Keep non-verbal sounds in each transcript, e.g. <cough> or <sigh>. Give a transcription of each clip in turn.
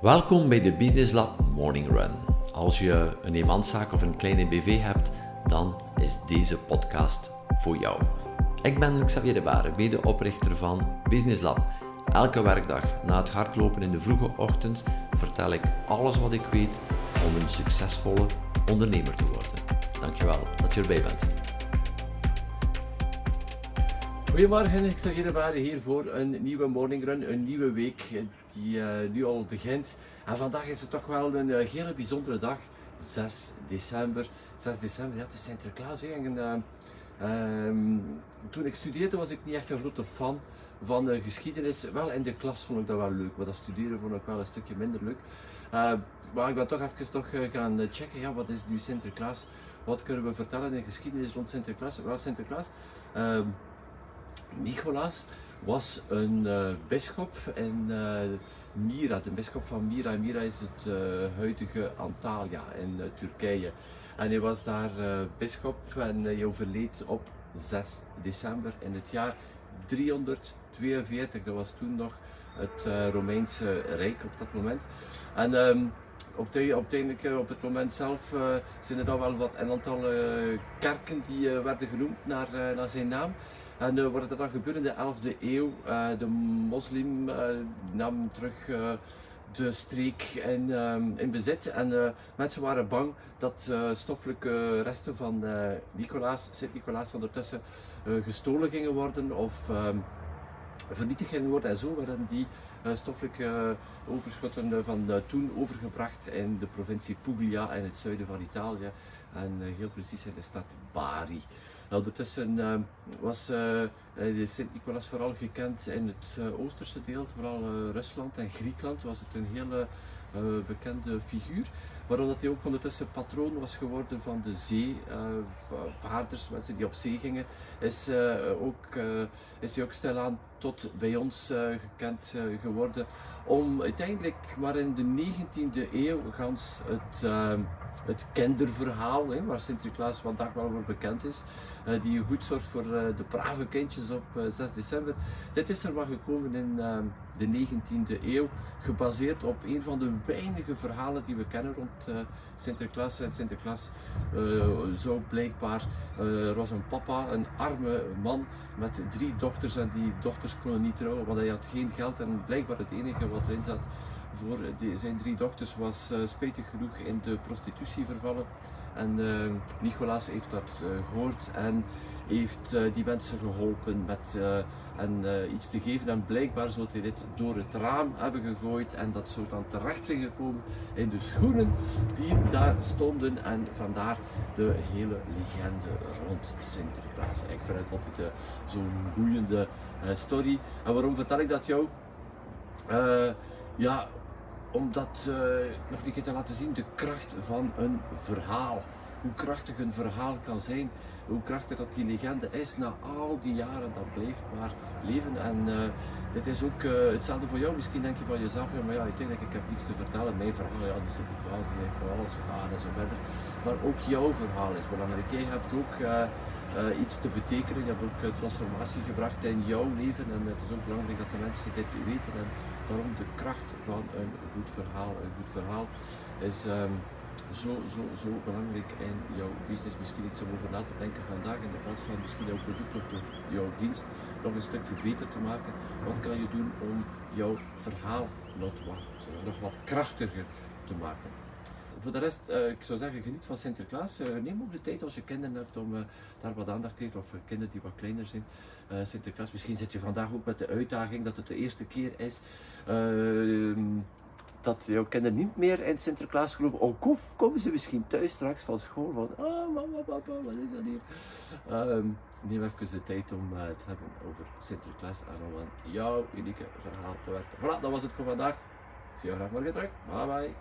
Welkom bij de Business Lab Morning Run. Als je een eenmanszaak of een kleine BV hebt, dan is deze podcast voor jou. Ik ben Xavier de Baren, medeoprichter van Business Lab. Elke werkdag na het hardlopen in de vroege ochtend vertel ik alles wat ik weet om een succesvolle ondernemer te worden. Dankjewel dat je erbij bent. Goedemorgen, ik sta hier hier voor een nieuwe morning run, een nieuwe week die uh, nu al begint. En vandaag is het toch wel een hele bijzondere dag, 6 december. 6 december, ja, het is Sinterklaas. En, uh, um, toen ik studeerde was ik niet echt een grote fan van de geschiedenis. Wel in de klas vond ik dat wel leuk, maar dat studeren vond ik wel een stukje minder leuk. maar ik ben toch even toch, gaan checken, ja, wat is nu Sinterklaas? Wat kunnen we vertellen in de geschiedenis rond Sinterklaas? Wel, Sinterklaas. Ehm, Nicolaas was een uh, bisschop in uh, Mira, de bisschop van Mira. Mira is het uh, huidige Antalya in Turkije. En hij was daar bisschop en hij overleed op 6 december in het jaar 342. Dat was toen nog het Romeinse Rijk op dat moment. En um, op, de, op, op het moment zelf uh, zijn er dan wel wat een aantal kerken die werden genoemd naar, naar zijn naam. En wat er dan gebeurde in de 11e eeuw, de moslim nam terug de streek in, in bezit en mensen waren bang dat stoffelijke resten van Nicolaas, Sint-Nicolaas ondertussen gestolen gingen worden of vernietigd gingen worden en zo werden die stoffelijke overschotten van toen overgebracht in de provincie Puglia in het zuiden van Italië en heel precies in de stad Bari. Ondertussen was Sint-Nicolaas vooral gekend in het oosterse deel, vooral Rusland en Griekenland was het een hele bekende figuur. Maar omdat hij ook ondertussen patroon was geworden van de zeevaarders, mensen die op zee gingen, is, ook, is hij ook stilaan tot bij ons gekend geworden. Om uiteindelijk maar in de 19e eeuw gans het het kinderverhaal, hè, waar Sinterklaas vandaag wel voor bekend is, uh, die goed zorgt voor uh, de brave kindjes op uh, eh, 6 december. Dit is er wel gekomen in de 19e eeuw, gebaseerd op een van de weinige verhalen die we kennen rond Sinterklaas. En Sinterklaas zou blijkbaar, er was een papa, een arme man met drie dochters en die dochters konden niet trouwen, want hij had geen geld en blijkbaar het enige wat erin zat voor zijn drie dochters was uh, spijtig genoeg in de prostitutie vervallen. En uh, Nicolaas heeft dat gehoord en heeft die mensen geholpen met en, iets te geven. En blijkbaar zou hij dit door het raam hebben gegooid en dat zou dan terecht zijn gekomen in de schoenen die daar stonden. En vandaar de hele legende rond Sinterklaas. Ik vind het altijd zo'n boeiende story. En waarom vertel ik dat jou? Ja, om dat uh, nog een keer te laten zien, de kracht van een verhaal. Hoe krachtig een verhaal kan zijn, hoe krachtig dat die legende is na al die jaren, dat blijft maar leven. En uh, dit is ook uh, hetzelfde voor jou. Misschien denk je van jezelf, ja, maar ja, uiteindelijk ik heb niets te vertellen. Mijn verhaal, ja, die zit niet klaar, die heeft alles gedaan en zo verder. Maar ook jouw verhaal is belangrijk. Jij hebt ook iets te betekenen, je hebt ook transformatie gebracht in jouw leven. En het is ook belangrijk dat de mensen dit weten. En Daarom de kracht van een goed verhaal. Een goed verhaal is um, zo, zo, zo belangrijk in jouw business. Misschien iets om over na te denken vandaag in de plaats van misschien jouw product of jouw dienst nog een stukje beter te maken. Wat kan je doen om jouw verhaal nog wat krachtiger te maken? Voor de rest, uh, ik zou zeggen, geniet van Sinterklaas. Uh, neem ook de tijd als je kinderen hebt om uh, daar wat aandacht te geven, of kinderen die wat kleiner zijn. Sinterklaas, misschien zit je vandaag ook met de uitdaging dat het de eerste keer is ehm, dat jouw kinderen niet meer in Sinterklaas geloven. Of oh, komen ze misschien thuis straks van school van, oh mama, papa, wat is dat hier? Um, neem even de tijd om het hebben over Sinterklaas en om aan jouw unieke verhaal te werken. Voilà, dat was het voor vandaag. Zie je graag morgen terug. Bye bye.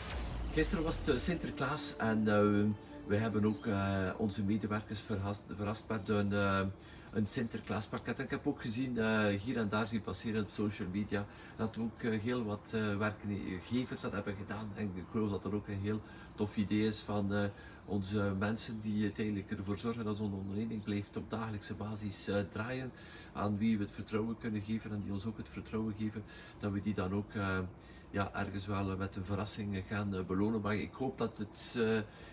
Gisteren was het Sinterklaas en uh, we hebben ook uh, onze medewerkers verrast, verrast met een, uh, een Sinterklaaspakket. ik heb ook gezien, hier en daar zien passeren op social media, dat we ook heel wat werkgevers dat hebben gedaan. En ik geloof dat er ook een heel tof idee is van onze mensen die uiteindelijk ervoor zorgen dat onze onderneming blijft op dagelijkse basis draaien. Aan wie we het vertrouwen kunnen geven en die ons ook het vertrouwen geven dat we die dan ook ja, ergens wel met een verrassing gaan belonen. Maar ik hoop dat het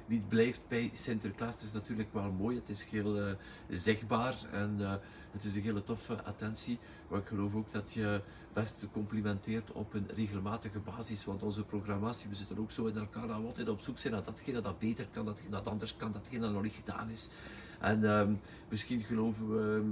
niet blijft bij Sinterklaas. Het is natuurlijk wel mooi, het is heel zichtbaar en het is een hele toffe attentie. Maar ik geloof ook dat je best complimenteert op een regelmatige basis. Want onze programmatie, we zitten ook zo in elkaar dat we altijd op zoek zijn naar datgene dat beter kan, datgene dat anders kan, datgene dat nog niet gedaan is. En ehm, misschien geloven we,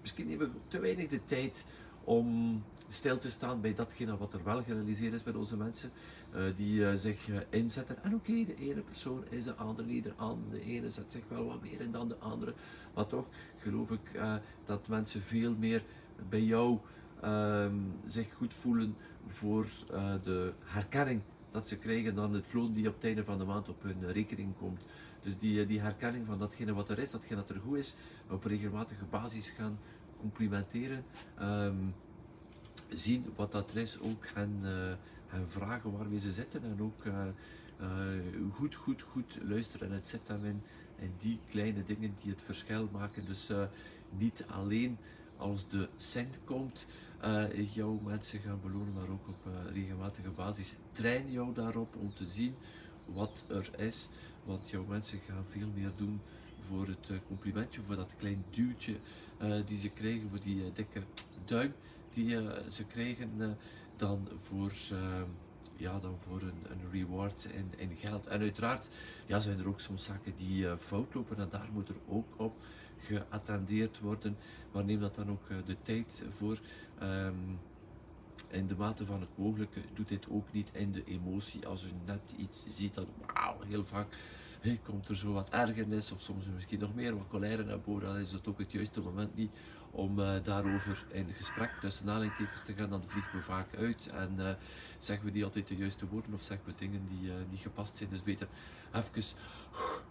misschien, nemen we te weinig de tijd om stil te staan bij datgene wat er wel gerealiseerd is bij onze mensen, uh, die uh, zich uh, inzetten. En oké, de ene persoon is de andere niet aan. De ene zet zich wel wat meer in dan de andere. Maar toch geloof ik dat mensen veel meer bij jou ehm, zich goed voelen voor de herkenning dat ze krijgen dan het loon die op het einde van de maand op hun rekening komt. Dus die, die herkenning van datgene wat er is, datgene dat er goed is, op regelmatige basis gaan complimenteren. Ehm, zien wat dat er is, ook gaan, uh, gaan vragen waarmee ze zitten en ook uh, uh, goed, goed, goed luisteren. En het zit dan in, die kleine dingen die het verschil maken. Dus niet alleen als de cent komt, jouw mensen gaan belonen, maar ook op regelmatige basis. Train jou daarop om te zien wat er is, want jouw mensen gaan veel meer doen voor het complimentje, voor dat klein duwtje die ze krijgen, voor die dikke duim die uh, ze krijgen uh, dan voor, ja, dan voor een, een reward in, in, geld. En uiteraard ja, zijn er ook soms zaken die fout lopen en daar moet er ook op geattendeerd worden. Maar neem dat dan ook de tijd voor. Um, in de mate van het mogelijke doet dit ook niet in de emotie. Als je net iets ziet, dan wauw, heel vaak komt er zo wat ergernis of soms misschien nog meer wat colère naar boven. Dan is het ook het juiste moment niet om uh, daarover in gesprek tussen aanleidingstekens te gaan, dan vliegen we vaak uit en uh, zeggen we niet altijd de juiste woorden of zeggen we dingen die uh, niet gepast zijn. Dus beter even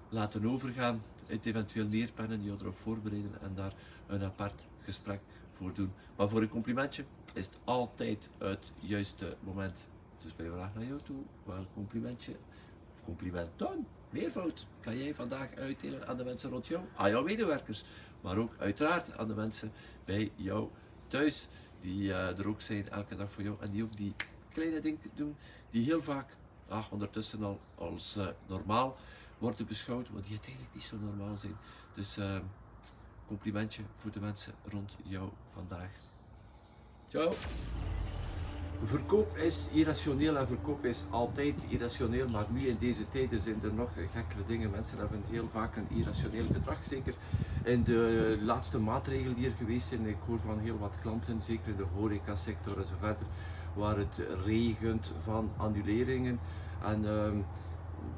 laten overgaan, het eventueel neerpennen, je erop voorbereiden en daar een apart gesprek voor doen. Maar voor een complimentje is het altijd het juiste moment. Dus wij vragen naar jou toe, wel complimentje of compliment dan, meervoud, kan jij vandaag uitdelen aan de mensen rond jou, aan jouw medewerkers maar ook uiteraard aan de mensen bij jou thuis, die uh, er ook zijn elke dag voor jou en die ook die kleine dingen doen, die heel vaak ah, ondertussen al als uh, normaal worden beschouwd, maar die uiteindelijk niet zo normaal zijn. Dus uh, complimentje voor de mensen rond jou vandaag. Ciao! Verkoop is irrationeel en verkoop is altijd irrationeel, maar nu in deze tijden zijn er nog gekkere dingen. Mensen hebben heel vaak een irrationeel gedrag, zeker in de laatste maatregelen die er geweest zijn. Ik hoor van heel wat klanten, zeker in de horecasector en zo verder, waar het regent van annuleringen. En uh,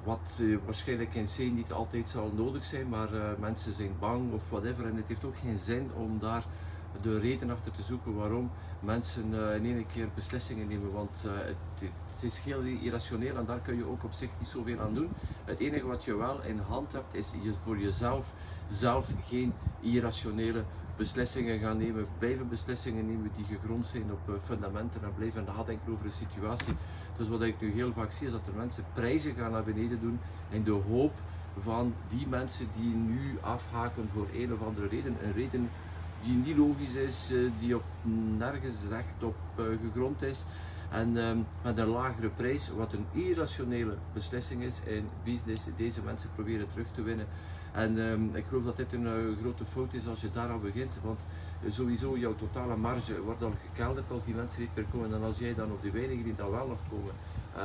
wat uh, waarschijnlijk in C niet altijd zal nodig zijn, maar uh, mensen zijn bang of whatever. En het heeft ook geen zin om daar de reden achter te zoeken waarom mensen uh, in één keer beslissingen nemen, want uh, het, het, is heel irrationeel en daar kun je ook op zich niet zoveel aan doen. Het enige wat je wel in hand hebt is je voor jezelf zelf geen irrationele beslissingen gaan nemen, blijven beslissingen nemen die gegrond zijn op uh, fundamenten en blijven nadenken over een situatie. Dus wat ik nu heel vaak zie is dat er mensen prijzen gaan naar beneden doen in de hoop van die mensen die nu afhaken voor een of andere reden, een reden die niet logisch is, eh, die op nergens recht op eh, gegrond is. En ehm, met een lagere prijs, wat een irrationele beslissing is in business, deze mensen proberen terug te winnen. En um, ik geloof dat dit een uh, grote fout is als je daar al begint, want sowieso jouw totale marge wordt al gekelderd als die mensen niet meer komen. En als jij dan op die weinigen die dan wel nog komen, uh,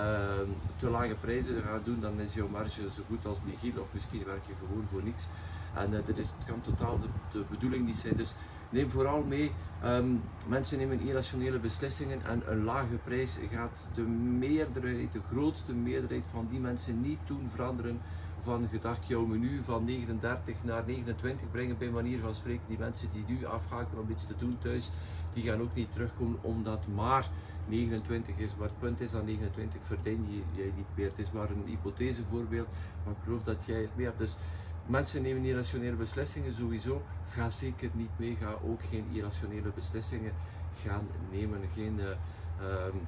te lage prijzen gaat doen, dan is jouw marge zo goed als nihil of misschien werk je gewoon voor niks. En uh, dat is, kan totaal de, bedoeling niet zijn. Dus neem vooral mee, um, mensen nemen irrationele beslissingen en een lage prijs gaat de meerderheid, de grootste meerderheid van die mensen niet doen veranderen van gedacht jouw menu van 39 naar 29 brengen bij manier van spreken. Die mensen die nu afhaken om iets te doen thuis, die gaan ook niet terugkomen omdat maar 29 is. Maar het punt is dat 29 verdien jij niet meer. Het is maar een hypothesevoorbeeld, maar ik geloof dat jij het meer hebt. Dus Mensen nemen irrationele beslissingen sowieso. Ga zeker niet mee. Ga ook geen irrationele beslissingen gaan nemen. Geen, um,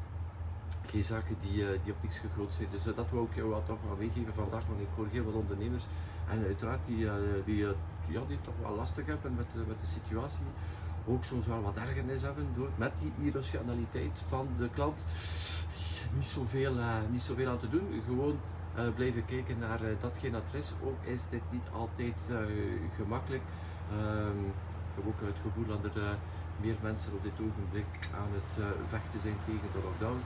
geen zaken die, uh, die op niks gegrond zijn. Dus uh, dat wil ik jou toch wel meegeven vandaag. Want ik hoor heel wat ondernemers. En uiteraard die, die, ja, die toch wel lastig hebben met, met de situatie. Ook soms wel wat ergernis hebben door, met die irrationaliteit van de klant niet, zoveel, niet zoveel aan te doen. Gewoon blijven kijken naar datgene dat er is. Ook is dit niet altijd gemakkelijk. Ehm, ik heb ook het gevoel dat er meer mensen op dit ogenblik aan het vechten zijn tegen de lockdown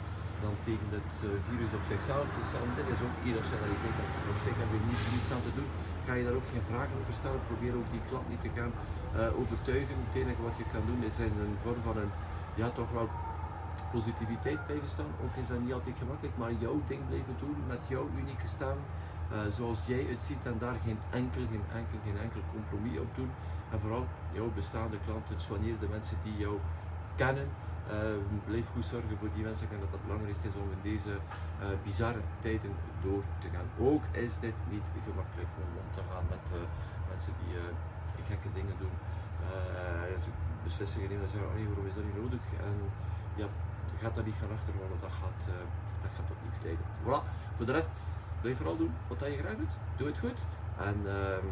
dan tegen het virus op zichzelf. Dus dit is ook irrationaliteit. Op zich hebben we niet, niets aan te doen. Ga je daar ook geen vragen over stellen. Probeer ook die klant niet te gaan overtuigen. Het enige wat je kan doen is in een vorm van een ja, toch wel positiviteit blijven staan. Ook is dat niet altijd gemakkelijk, maar jouw ding blijven doen met jouw unieke stem. Uh, zoals jij het ziet en daar geen enkel, geen enkel, geen enkel compromis op doen. En vooral jouw bestaande klanten, dus wanneer de mensen die jou kennen, uh, blijf goed zorgen voor die mensen. Denk dat dat het belangrijkste is om in deze uh, bizarre tijden door te gaan. Ook is dit niet gemakkelijk om om te gaan met mensen die gekke dingen doen beslissingen nemen en zeggen, waarom is dat niet nodig? En ja, je gaat daar niet gaan achterhalen, dat gaat, uh, dat gaat tot niks leiden. Voilà, voor de rest, blijf vooral doen wat je graag doet. Doe het goed en um,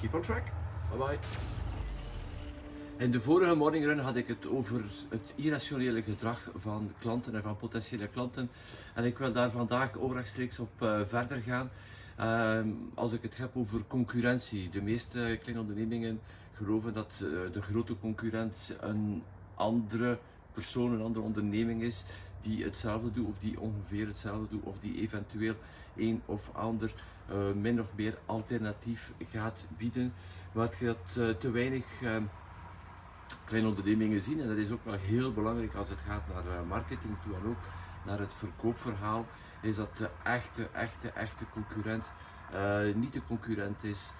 keep on track. Bye bye. In de vorige morning run had ik het over het irrationele gedrag van klanten en van potentiële klanten. En ik wil daar vandaag rechtstreeks op uh, verder gaan. Uh, als ik het heb over concurrentie. De meeste kleine ondernemingen geloven dat uh, de grote concurrent een andere persoon, een andere onderneming is die hetzelfde doet of die ongeveer hetzelfde doet of die eventueel een of ander uh, min of meer alternatief gaat bieden. Wat je uh, te weinig kleine ondernemingen zien en dat is ook wel heel belangrijk als het gaat naar marketing toe en ook naar het verkoopverhaal, is dat de echte, echte, echte concurrent niet de concurrent is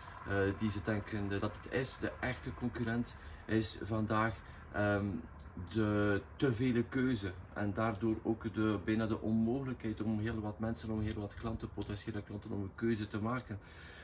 die ze denken dat het is. De echte concurrent is vandaag um, de te vele keuze en daardoor ook de, bijna de onmogelijkheid om heel wat mensen, om heel wat klanten, potentiële klanten, om een keuze te maken.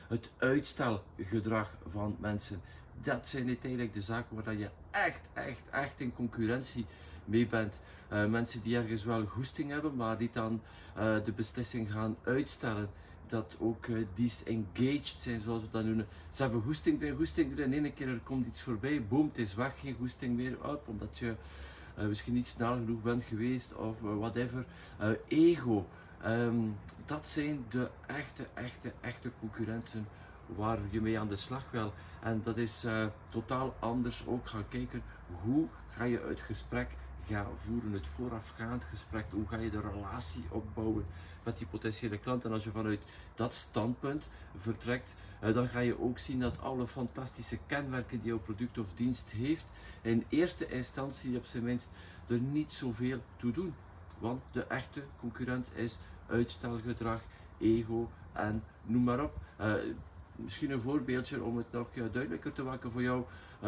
Het uitstelgedrag van mensen, dat zijn uiteindelijk de zaken waar je echt, echt, echt in concurrentie mee bent. Uh, mensen die ergens wel goesting hebben, maar die dan uh, de beslissing gaan uitstellen dat ook uh, disengaged zijn, zoals we dat noemen. Ze hebben goesting erin, goesting erin, in één keer er komt iets voorbij, boom, het is weg, geen goesting meer uit, omdat je uh, misschien niet snel genoeg bent geweest of uh, whatever. ego, um, dat zijn de echte, echte, echte concurrenten waar je mee aan de slag wil. En dat is totaal anders ook gaan kijken hoe ga je het gesprek gaan voeren, het voorafgaand gesprek, hoe ga je de relatie opbouwen met die potentiële klant. En als je vanuit dat standpunt vertrekt, eh, dan ga je ook zien dat alle fantastische kenmerken die jouw product of dienst heeft, in eerste instantie op zijn minst er niet zoveel toe doen. Want de echte concurrent is uitstelgedrag, ego en noem maar op. Uh, misschien een voorbeeldje om het nog duidelijker te maken voor jou.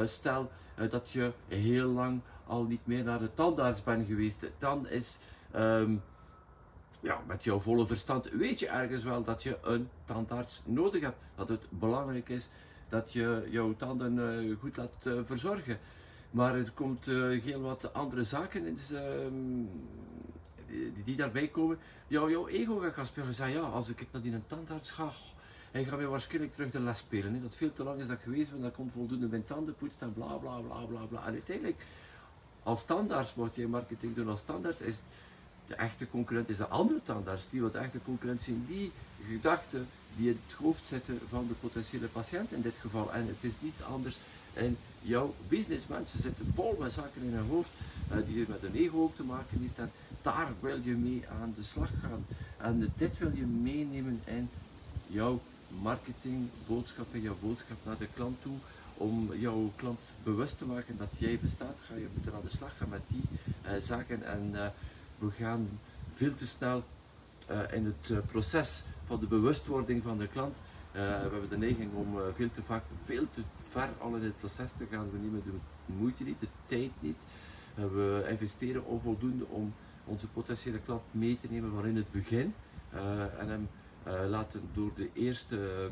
Stel uh, dat je heel lang al niet meer naar de tandarts bent geweest. Dan is um, ja, met jouw volle verstand weet je ergens wel dat je een tandarts nodig hebt. Dat het belangrijk is dat je jouw tanden uh, goed laat verzorgen. Maar er komt heel wat andere zaken in. Dus, die, die, daarbij komen. Jouw, ego gaat gaan spelen. Ja, als ik naar die tandarts ga, hij gaat weer waarschijnlijk terug de les spelen. Hè. Dat veel te lang is dat geweest ben, dat komt voldoende mijn tanden poetst en bla bla bla bla bla. En uiteindelijk, als standaard moet je marketing doen als standaard, is de echte concurrent is de andere tandarts. Die wat de echte concurrent zijn, die gedachten die in het hoofd zitten van de potentiële patiënt in dit geval. En het is niet anders in jouw business. Mensen zitten vol met zaken in hun hoofd uh, die met een ego ook te maken heeft. En daar wil je mee aan de slag gaan. En dit wil je meenemen in jouw marketing, boodschappen, jouw boodschap naar de klant toe, om jouw klant bewust te maken dat jij bestaat, ga je moeten aan de slag gaan met die uh, zaken en uh, we gaan veel te snel uh, in het proces van de bewustwording van de klant. we hebben de neiging om veel te vaak, veel te ver al in het proces te gaan. We nemen de moeite niet, de tijd niet. we investeren onvoldoende om onze potentiële klant mee te nemen van in het begin en laten door de eerste,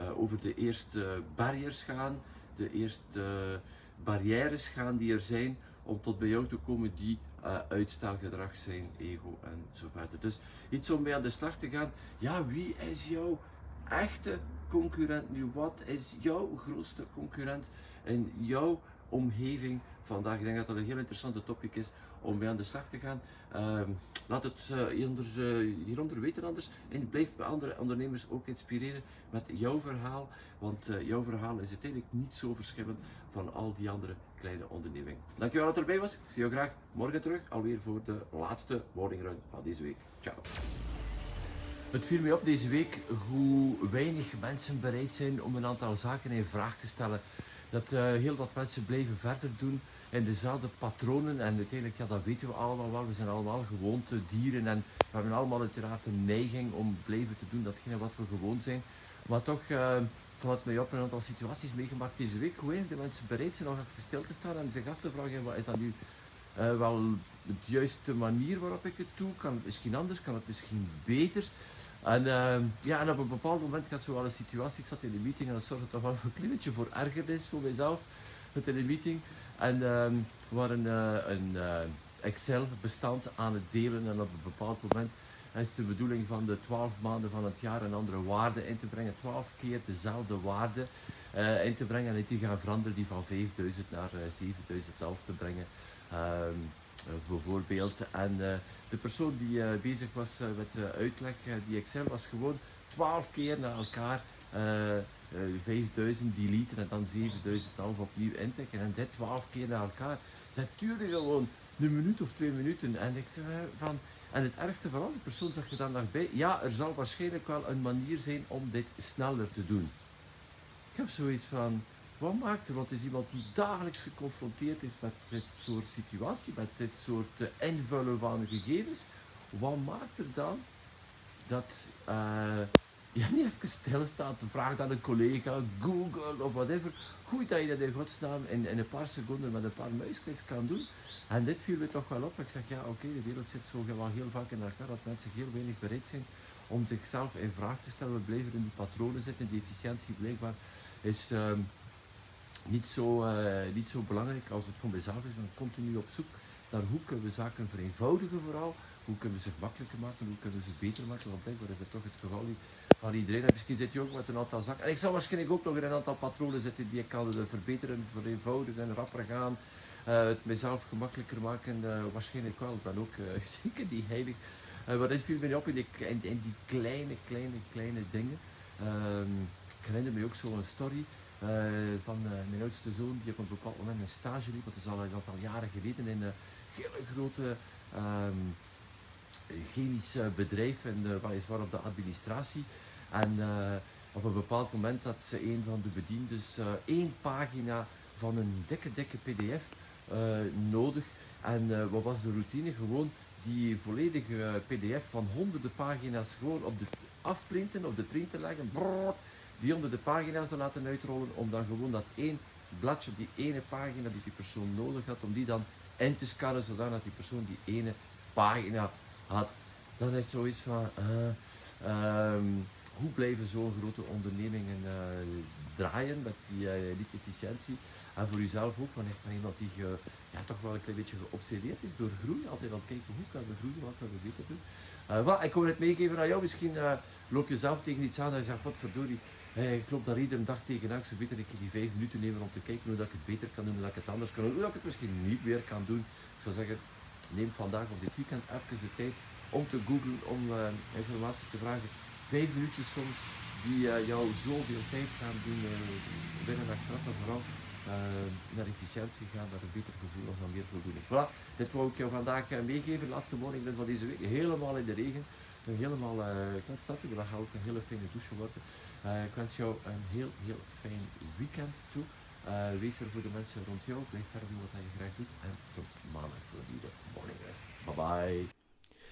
uh, over de eerste barrières gaan, de eerste barrières gaan die er zijn om tot bij jou te komen die uh, uitstelgedrag zijn, ego en zo verder. Dus iets om mee aan de slag te gaan. Ja, wie is jouw echte concurrent nu? Wat is jouw grootste concurrent in jouw omgeving vandaag. Ik denk dat dat een heel interessante topic is om mee aan de slag te gaan. Ehm, laat het uh, hieronder, uh, hieronder weten anders. En blijf andere ondernemers ook inspireren met jouw verhaal. Want uh, jouw verhaal is uiteindelijk niet zo verschillend van al die andere kleine ondernemingen. Dankjewel dat je erbij was. Ik zie je graag morgen terug. Alweer voor de laatste morning run van deze week. Ciao. Het viel mij op deze week hoe weinig mensen bereid zijn om een aantal zaken in vraag te stellen. Dat heel wat mensen blijven verder doen in dezelfde patronen. En uiteindelijk, ja, dat weten we allemaal wel. We zijn allemaal gewoonte dieren en we hebben allemaal uiteraard een neiging om blijven te doen datgene wat we gewoon zijn. Maar toch uh, valt mij op een aantal situaties meegemaakt deze week. Hoe de mensen bereid zijn nog even stil te staan en zich af te vragen, wat is dat nu uh, wel de juiste manier waarop ik het doe? Kan het misschien anders? Kan het misschien beter? En, uh, ja, en op een bepaald moment had zo wel een situatie, ik zat in de meeting en dat zorgde toch wel een klein voor ergernis voor mijzelf, met in de meeting. En uh, we waren uh, een uh, Excel-bestand aan het delen en op een bepaald moment is de bedoeling van de 12 maanden van het jaar een andere waarde in te brengen, 12 keer dezelfde waarde uh, in te brengen en die gaan veranderen, die van 5000 naar 7011 te brengen. Ehm, bijvoorbeeld. En de persoon die bezig was met de uitleg, die Excel, was gewoon 12 keer na elkaar 5000 deleten en dan 7011 opnieuw intikken. En dit 12 keer na elkaar. Dat duurde gewoon een minuut of twee minuten. En ik zei van. En het ergste van al, de persoon zag je dan nog bij. Ja, er zal waarschijnlijk wel een manier zijn om dit sneller te doen. Ik heb zoiets van. Wat maakt er? Want is iemand die dagelijks geconfronteerd is met dit soort situatie, met dit soort uh, invullen van gegevens. Wat maakt er dan dat uh, je niet even stilstaat, vraagt aan een collega, Google of whatever, hoe dat je dat in godsnaam in, in een paar seconden met een paar muiskliks kan doen. En dit viel me toch wel op. Ik zeg, ja oké, de wereld zit zo wel heel vaak in elkaar dat mensen heel weinig bereid zijn om zichzelf in vraag te stellen. We blijven in die patronen zitten, die efficiëntie blijkbaar is... Um, niet zo, uh, niet zo belangrijk als het voor mezelf is. Dan continu op zoek naar hoe kunnen we zaken vereenvoudigen vooral. Hoe kunnen we ze makkelijker maken, hoe kunnen we ze beter maken. Want blijkbaar is het toch het geval van iedereen. En misschien zit je ook met een aantal zaken. En ik zal waarschijnlijk ook nog in een aantal patronen zitten die ik kan verbeteren, vereenvoudigen, rapper gaan. Uh, het mezelf gemakkelijker maken. Uh, waarschijnlijk wel. Ik ben ook <laughs> zeker die heilig. maar dit viel me op in die, die kleine, kleine, kleine dingen. Ehm, ik herinner me ook zo'n story. Uh, van uh, mijn oudste zoon, die op een bepaald moment een stage liep, dat is al een aantal jaren geleden, in een hele grote um, chemisch bedrijf, en uh, weliswaar op de administratie. En op een bepaald moment had een van de bediendes één pagina van een dikke, dikke pdf nodig. En wat was de routine? Gewoon die volledige pdf van honderden pagina's gewoon op de afprinten, op de printer leggen. Brrr, die onder de pagina's te laten uitrollen, om dan gewoon dat één bladje, die ene pagina die die persoon nodig had, om die dan in te scannen, zodat die persoon die ene pagina had. Dan is zoiets van, um, hoe blijven zo'n grote ondernemingen uh, draaien met die uh, niet-efficiëntie? En voor jezelf ook, ik ben iemand die ja, toch wel een klein beetje geobsedeerd is door groei. Altijd aan het kijken, hoe kunnen we groeien, wat kunnen we beter doen? Uh, well, ik wil het meegeven aan jou, misschien loop je zelf tegen iets aan en je zegt, wat verdorie, Hey, ik loop daar iedere dag tegenaan. Ik zou beter ik die vijf minuten nemen om te kijken hoe dat ik het beter kan doen, hoe dat ik het anders kan doen, hoe dat ik het misschien niet meer kan doen. Ik zou zeggen, neem vandaag of dit weekend even de tijd om te googlen, om informatie te vragen. Vijf minuutjes soms die uh, jou zoveel tijd gaan doen uh, binnen achteraf en vooral naar efficiëntie gaan, naar een beter gevoel of naar meer voldoening. Voilà, dit wou ik jou vandaag meegeven. Laatste morning van deze week, helemaal in de regen. Helemaal, ik kan het starten, dat gaat ook een hele fijne douche worden. Uh, ik wens jou een heel, heel fijn weekend toe. Uh, wees er voor de mensen rond jou. Blijf verder doen wat je graag doet. En tot maandag voor een nieuwe morning. Bye bye.